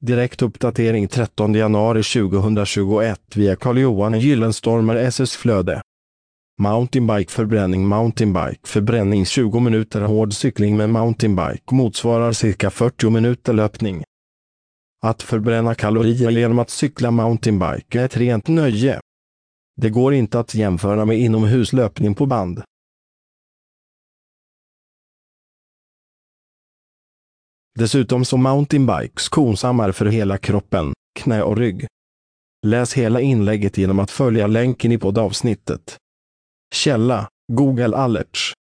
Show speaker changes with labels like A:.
A: Direkt uppdatering 13 januari 2021 via Carl-Johan Gyllenstormer SS Flöde. Mountainbike förbränning Mountainbike förbränning 20 minuter hård cykling med mountainbike motsvarar cirka 40 minuter löpning. Att förbränna kalorier genom att cykla mountainbike är ett rent nöje. Det går inte att jämföra med inomhuslöpning på band. Dessutom så mountainbike skonsammare för hela kroppen, knä och rygg. Läs hela inlägget genom att följa länken i poddavsnittet. Källa Google Alerts